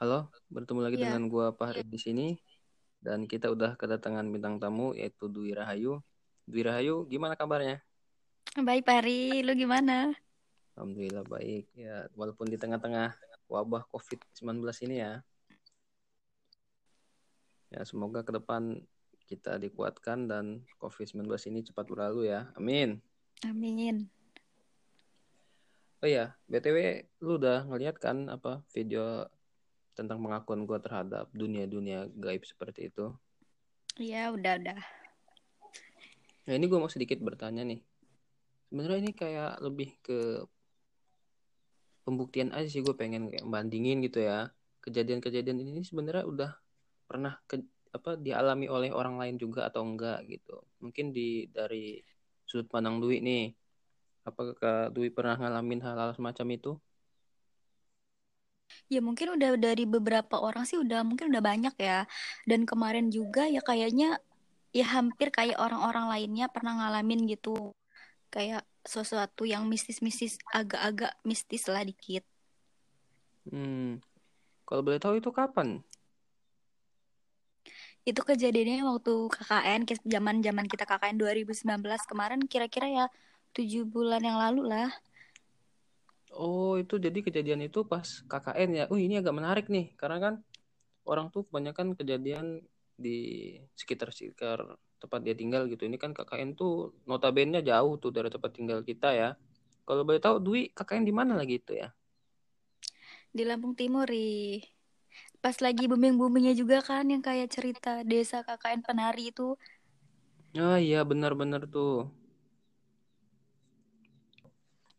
Halo, bertemu lagi Iya, dengan gua Fahri di sini dan kita udah kedatangan bintang tamu yaitu Dwi Rahayu. Dwi Rahayu, gimana kabarnya? baik Pari, lu gimana? Alhamdulillah baik. Ya, walaupun di tengah-tengah wabah COVID-19 ini ya. Ya, semoga ke depan kita dikuatkan dan COVID-19 ini cepat berlalu ya. Amin. Amin. Oh iya, BTW lu udah ngeliat kan apa video tentang pengakuan gua terhadap dunia-dunia gaib seperti itu? Iya, udah udah. Nah, ini gua mau sedikit bertanya nih. Sebenarnya ini kayak lebih ke pembuktian aja sih gue pengen kayak bandingin gitu ya kejadian-kejadian ini sebenarnya udah pernah ke, apa dialami oleh orang lain juga atau enggak gitu mungkin di dari sudut pandang Dwi nih apakah Dwi pernah ngalamin hal-hal semacam itu Ya mungkin udah dari beberapa orang sih udah mungkin udah banyak ya. Dan kemarin juga ya kayaknya ya hampir kayak orang-orang lainnya pernah ngalamin gitu. Kayak sesuatu yang mistis-mistis, agak-agak mistis lah dikit. hmm kalau boleh tahu itu kapan Itu kejadiannya waktu KKN, zaman-zaman kita KKN 2019 kemarin kira-kira ya tujuh bulan yang lalu lah. Oh itu jadi kejadian itu pas KKN ya oh ini agak menarik nih karena kan orang tuh kebanyakan kejadian di sekitar-sekitar tempat dia tinggal gitu. Ini kan KKN tuh notabene jauh tuh dari tempat tinggal kita ya. Kalau boleh tahu Dwi KKN di mana lagi itu ya? Di Lampung Timur, ih. Pas lagi booming-boomingnya juga kan yang kayak cerita desa KKN penari itu. Ah iya benar-benar tuh.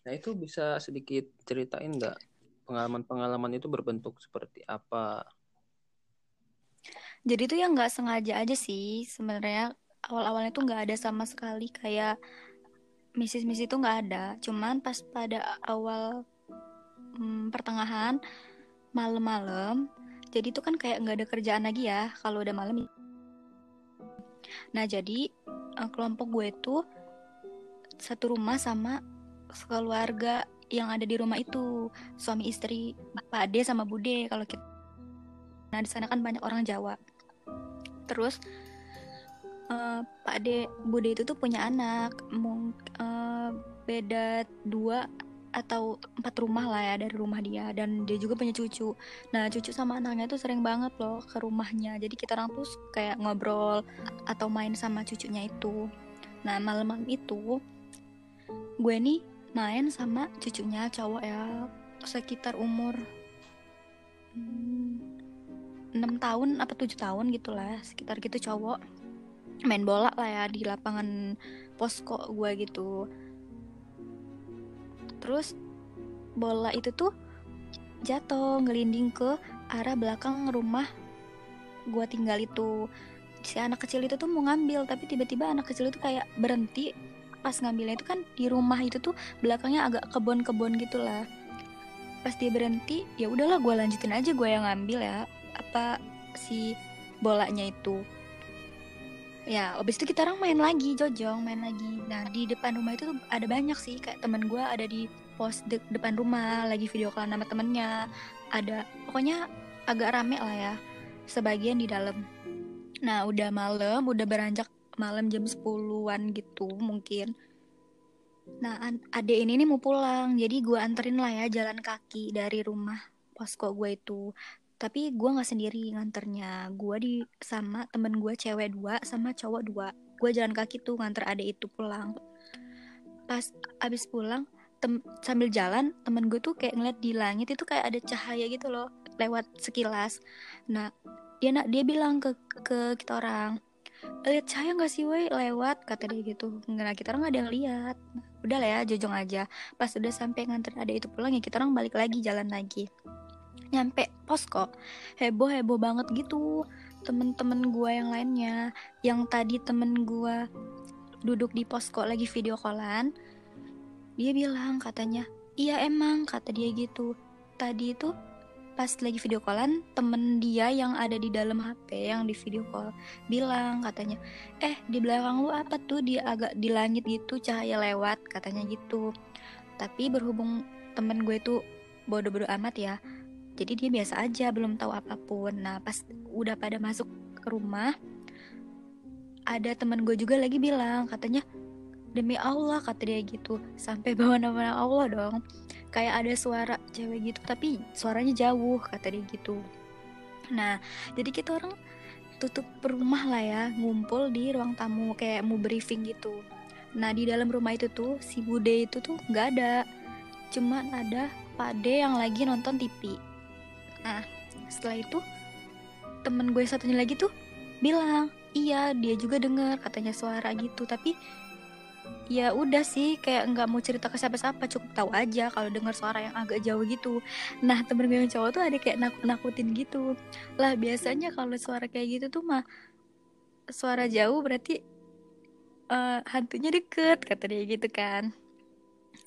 Nah itu bisa sedikit ceritain nggak pengalaman-pengalaman itu berbentuk seperti apa? Jadi tuh yang nggak sengaja aja sih sebenarnya awal-awalnya tuh nggak ada sama sekali kayak misis-misis itu nggak ada. Cuman pas pada awal hmm, pertengahan malam-malam, jadi tuh kan kayak nggak ada kerjaan lagi ya kalau udah malam. Nah jadi eh, kelompok gue tuh satu rumah sama keluarga yang ada di rumah itu. Suami istri Pak Ade sama Bude kalau kita. Nah di sana kan banyak orang Jawa. Terus eh, Pak Ade Bude itu tuh punya anak. Mung- eh, beda dua atau empat rumah lah ya dari rumah dia. Dan dia juga punya cucu. Nah cucu sama anaknya tuh sering banget loh ke rumahnya. Jadi kita orang tuh kayak ngobrol atau main sama cucunya itu. Nah malam-malam itu gue nih main sama cucunya cowok ya sekitar umur hmm, 6 tahun apa 7 tahun gitu lah sekitar gitu cowok. Main bola lah ya di lapangan posko gue gitu. Terus bola itu tuh jatuh ngelinding ke arah belakang rumah gue tinggal itu. Si anak kecil itu tuh mau ngambil tapi tiba-tiba anak kecil itu kayak berhenti pas ngambilnya itu kan di rumah itu tuh belakangnya agak kebon-kebon gitu lah. Pas dia berhenti ya udahlah gue lanjutin aja gue yang ngambil ya apa si bolanya itu. Ya abis itu kita orang main lagi jojong main lagi. Nah di depan rumah itu tuh ada banyak sih kayak temen gue ada di pos de- depan rumah lagi video call sama temennya. Ada pokoknya agak rame lah ya sebagian di dalam. Nah udah malam udah beranjak malam jam 10-an gitu mungkin. Nah adek ini nih mau pulang jadi gue anterin lah ya jalan kaki dari rumah posko gue itu. Tapi gue nggak sendiri nganternya gue di sama temen gue cewek dua sama cowok dua. Gue jalan kaki tuh nganter adek itu pulang. Pas abis pulang tem- sambil jalan temen gue tuh kayak ngeliat di langit itu kayak ada cahaya gitu loh lewat sekilas. Nah dia dia bilang ke ke kita orang lihat cahaya nggak sih woi? Lewat kata dia gitu. Nggak kita orang nggak ada yang lihat. Udah lah ya jojong aja. Pas udah sampai nganter adek itu pulang ya kita orang balik lagi jalan lagi. Nyampe posko. Heboh heboh banget gitu. Temen-temen gue yang lainnya. Yang tadi temen gue duduk di posko lagi video callan dia bilang katanya iya emang kata dia gitu. Tadi itu pas lagi video callan temen dia yang ada di dalam HP yang di video call bilang katanya eh di belakang lu apa tuh? Dia agak di langit gitu cahaya lewat katanya gitu. Tapi berhubung temen gue tuh bodoh-bodoh amat ya jadi dia biasa aja belum tahu apa pun. Nah pas udah pada masuk ke rumah ada teman gue juga lagi bilang katanya demi Allah kata dia gitu sampai bawa nama Allah dong kayak ada suara cewek gitu tapi suaranya jauh kata dia gitu. Nah jadi kita orang tutup rumah lah ya ngumpul di ruang tamu kayak mau briefing gitu. Nah di dalam rumah itu tuh si bude itu tuh nggak ada. Cuman ada pade yang lagi nonton TV nah setelah itu temen gue satunya lagi tuh bilang iya dia juga denger katanya suara gitu. Tapi ya udah sih kayak nggak mau cerita ke siapa-siapa cukup tahu aja kalau dengar suara yang agak jauh gitu. Nah temen gue yang cowok tuh ada kayak nakut nakutin gitu. Lah biasanya kalau suara kayak gitu tuh mah suara jauh berarti uh, hantunya deket kata dia gitu kan.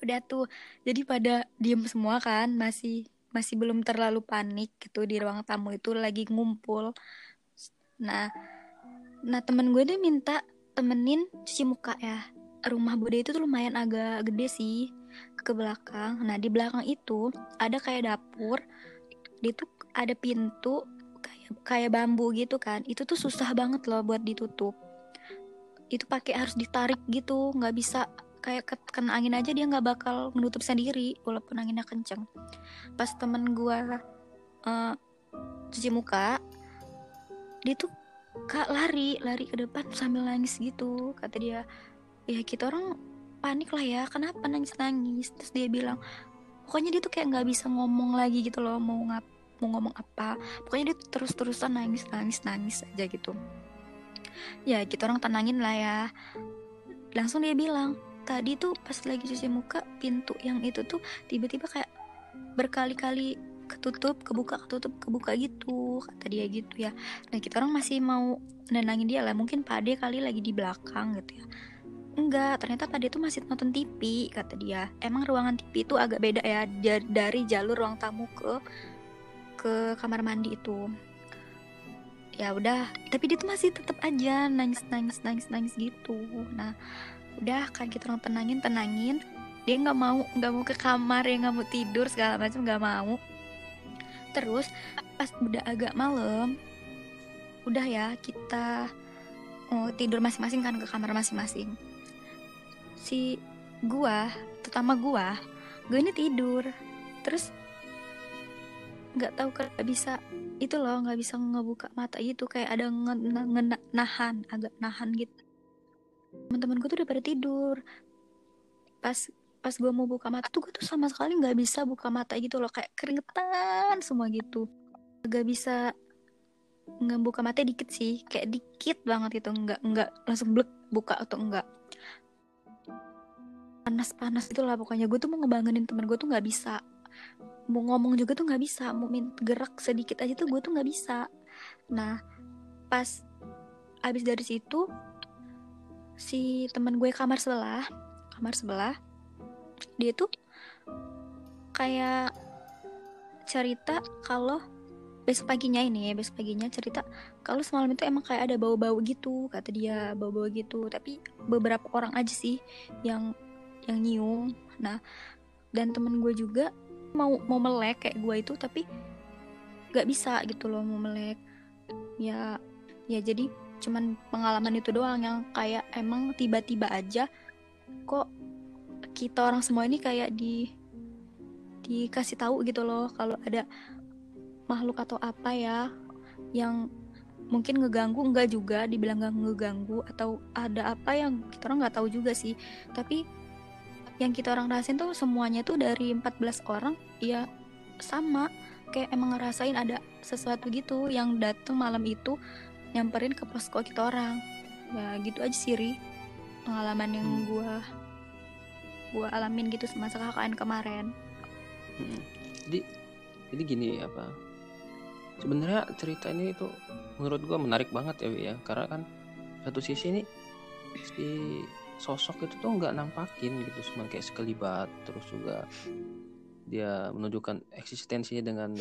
Udah tuh jadi pada diem semua kan masih masih belum terlalu panik gitu di ruang tamu itu lagi ngumpul. Nah nah temen gue tuh minta temenin cuci muka ya rumah bude itu tuh lumayan agak gede sih ke belakang. Nah di belakang itu ada kayak dapur, dia tuh ada pintu kayak kayak bambu gitu kan. Itu tuh susah banget loh buat ditutup. Itu pakai harus ditarik gitu, nggak bisa kayak kena angin aja dia nggak bakal menutup sendiri walaupun anginnya kenceng. Pas temen gua uh, cuci muka, dia tuh kak lari lari ke depan sambil nangis gitu kata dia ya kita orang panik lah ya. Kenapa nangis nangis terus dia bilang pokoknya dia tuh kayak nggak bisa ngomong lagi gitu loh mau ngap mau ngomong apa. Pokoknya dia terus terusan nangis nangis nangis aja gitu. Ya kita orang tenangin lah ya. Langsung dia bilang tadi tuh pas lagi cuci muka pintu yang itu tuh tiba-tiba kayak berkali-kali ketutup kebuka ketutup kebuka gitu kata dia gitu ya. Nah kita orang masih mau nenangin dia lah. Mungkin pade kali lagi di belakang gitu ya Enggak, ternyata tadi tuh masih nonton TV, kata dia. Emang ruangan TV itu agak beda ya dari jalur ruang tamu ke ke kamar mandi itu. Ya udah, tapi dia tuh masih tetap aja nangis nangis nangis nangis gitu. Nah, udah kan kita orang tenangin tenangin. Dia nggak mau nggak mau ke kamar, ya nggak mau tidur segala macam nggak mau. Terus pas udah agak malam, udah ya kita oh, tidur masing-masing kan ke kamar masing-masing si gua terutama gua gue ini tidur. Terus nggak tahu kan bisa itu loh nggak bisa ngebuka mata gitu kayak ada nahan agak nahan gitu. Teman-teman gue tuh udah pada tidur. Pas pas gue mau buka mata tuh gue tuh sama sekali nggak bisa buka mata gitu loh kayak keringetan semua gitu. Gak bisa ngebuka mata dikit sih kayak dikit banget gitu nggak nggak langsung blek buka atau enggak panas-panas itulah pokoknya. Gue tuh mau ngebangunin temen gue tuh nggak bisa. Mau ngomong juga tuh nggak bisa. Mau minta gerak sedikit aja tuh gue tuh nggak bisa. Nah pas abis dari situ si temen gue kamar sebelah kamar sebelah dia tuh kayak cerita kalau besok paginya ini ya besok paginya cerita kalau semalam itu emang kayak ada bau-bau gitu kata dia bau-bau gitu. Tapi beberapa orang aja sih yang yang nyium. Nah dan temen gue juga mau mau melek kayak gue itu tapi nggak bisa gitu loh mau melek. Ya ya jadi cuman pengalaman itu doang yang kayak emang tiba-tiba aja kok kita orang semua ini kayak di dikasih tahu gitu loh kalau ada makhluk atau apa ya yang mungkin ngeganggu enggak juga dibilang gak ngeganggu atau ada apa yang kita orang nggak tahu juga sih. Tapi yang kita orang rasain tuh semuanya tuh dari 14 orang ya sama. Kayak emang ngerasain ada sesuatu gitu yang datang malam itu nyamperin ke posko kita orang. Ya gitu aja sih Ri. Pengalaman yang hmm. gua gua alamin gitu semasa KKN kemarin. Hmm. jadi jadi gini apa sebenarnya cerita ini itu menurut gua menarik banget ya Wi ya. Karena kan satu sisi ini si sosok itu tuh nggak nampakin gitu cuma kayak sekelibat. Terus juga dia menunjukkan eksistensinya dengan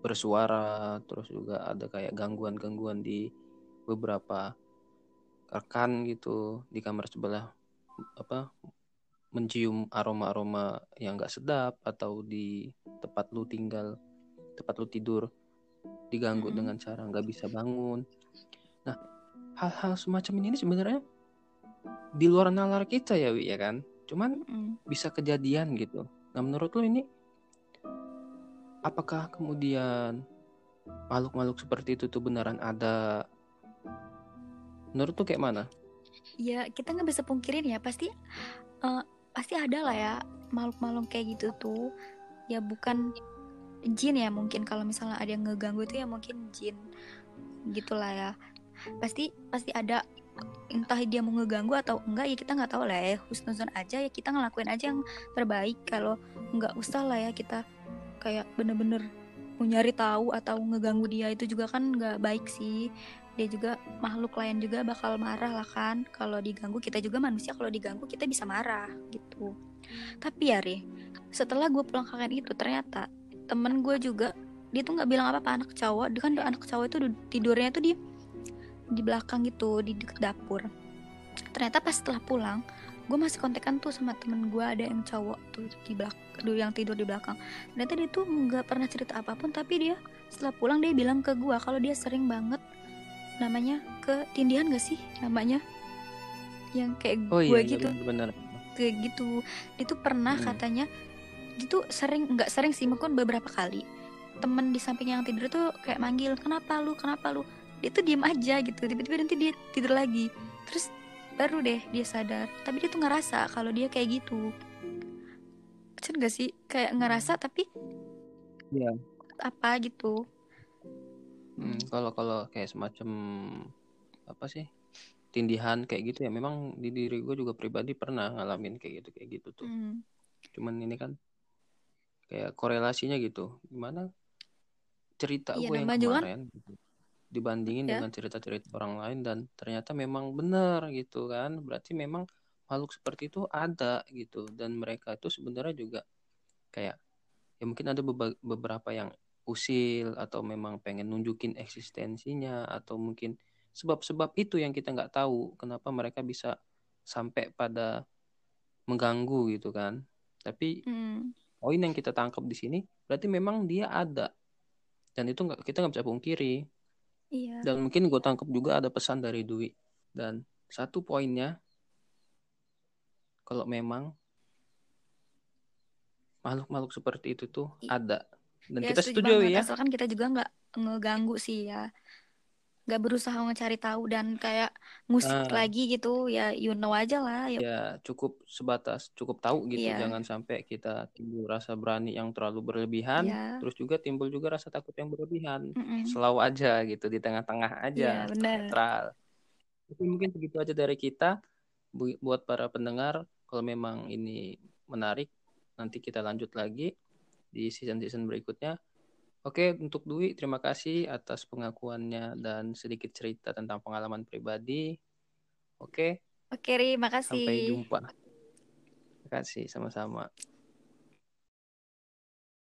bersuara. Terus juga ada kayak gangguan-gangguan di beberapa rekan gitu di kamar sebelah apa mencium aroma-aroma yang nggak sedap atau di tempat lu tinggal tempat lu tidur diganggu Mm-mm. dengan cara nggak bisa bangun. Nah hal-hal semacam ini sebenarnya di luar nalar kita ya Wi ya kan? Cuman Mm-mm. bisa kejadian gitu. Nah menurut lu ini apakah kemudian makhluk-makhluk seperti itu tuh beneran ada? Menurut tuh kayak mana? Ya kita nggak bisa pungkirin ya. Pasti eh, pasti ada lah ya makhluk-makhluk kayak gitu tuh. Ya bukan jin ya mungkin. Kalau misalnya ada yang ngeganggu itu ya mungkin jin gitulah ya. Pasti pasti ada entah dia mau ngeganggu atau enggak ya kita nggak tahu lah ya. Husnuzon aja ya kita ngelakuin aja yang terbaik. Kalau nggak usah lah ya kita kayak bener-bener mau nyari tahu atau ngeganggu dia itu juga kan nggak baik sih. Dia juga makhluk lain juga bakal marah lah kan. Kalau diganggu kita juga manusia kalau diganggu kita bisa marah gitu. Tapi ya Ri setelah gue pulang kakak itu ternyata temen gue juga dia tuh nggak bilang apa-apa anak cowok. Dia kan anak cowok itu tidurnya tuh di di belakang gitu di deket dapur. Ternyata pas setelah pulang gue masih kontekan tuh sama temen gue ada yang cowok tuh di belakang yang tidur di belakang. Ternyata dia tuh nggak pernah cerita apa pun tapi dia setelah pulang dia bilang ke gue kalau dia sering banget namanya ketindihan gak sih namanya? Yang kayak oh gue iya gitu. benar kayak gitu. Dia tuh pernah Hmm. katanya dia tuh sering nggak sering sih mungkin beberapa kali temen di samping yang tidur tuh kayak manggil kenapa lu? Kenapa lu dia tuh diem aja gitu tiba-tiba nanti dia tidur lagi. Terus baru deh dia sadar tapi dia tuh ngerasa kalau dia kayak gitu. Kecil gak sih? Kayak ngerasa tapi Iya. apa gitu. Hmm, kalau kalau kayak semacam apa sih? Tindihan kayak gitu ya memang di diri gue juga pribadi pernah ngalamin kayak gitu kayak gitu tuh. Hmm, cuman ini kan kayak korelasinya gitu. Gimana cerita Iya, gue yang juga kan- kemarin gitu, dibandingin Ya. dengan cerita-cerita orang lain dan ternyata memang benar gitu kan. Berarti memang makhluk seperti itu ada gitu dan mereka itu sebenarnya juga kayak ya mungkin ada beberapa yang usil atau memang pengen nunjukin eksistensinya atau mungkin sebab-sebab itu yang kita nggak tahu kenapa mereka bisa sampai pada mengganggu gitu kan. Tapi hmm, poin yang kita tangkap di sini berarti memang dia ada dan itu nggak kita nggak bisa pungkiri iya. Dan mungkin gue tangkap juga ada pesan dari Dwi. Dan satu poinnya kalau memang makhluk-makhluk seperti itu tuh I- ada. Dan ya kita setuju setuju banget. ya. Asalkan kita juga nggak ngeganggu sih ya nggak berusaha mencari tahu dan kayak ngusik Ah. lagi gitu ya you know aja lah ya ya cukup sebatas cukup tahu gitu Iya. jangan sampai kita timbul rasa berani yang terlalu berlebihan Iya. terus juga timbul juga rasa takut yang berlebihan Mm-mm. selalu aja gitu di tengah-tengah aja Iya, benar. netral Oke, mungkin segitu aja dari kita Bu- buat para pendengar kalau memang ini menarik nanti kita lanjut lagi di season-season berikutnya Oke, untuk Dwi, terima kasih atas pengakuannya dan sedikit cerita tentang pengalaman pribadi. Oke, Oke, Ri, makasih. sampai jumpa. Terima kasih, sama-sama.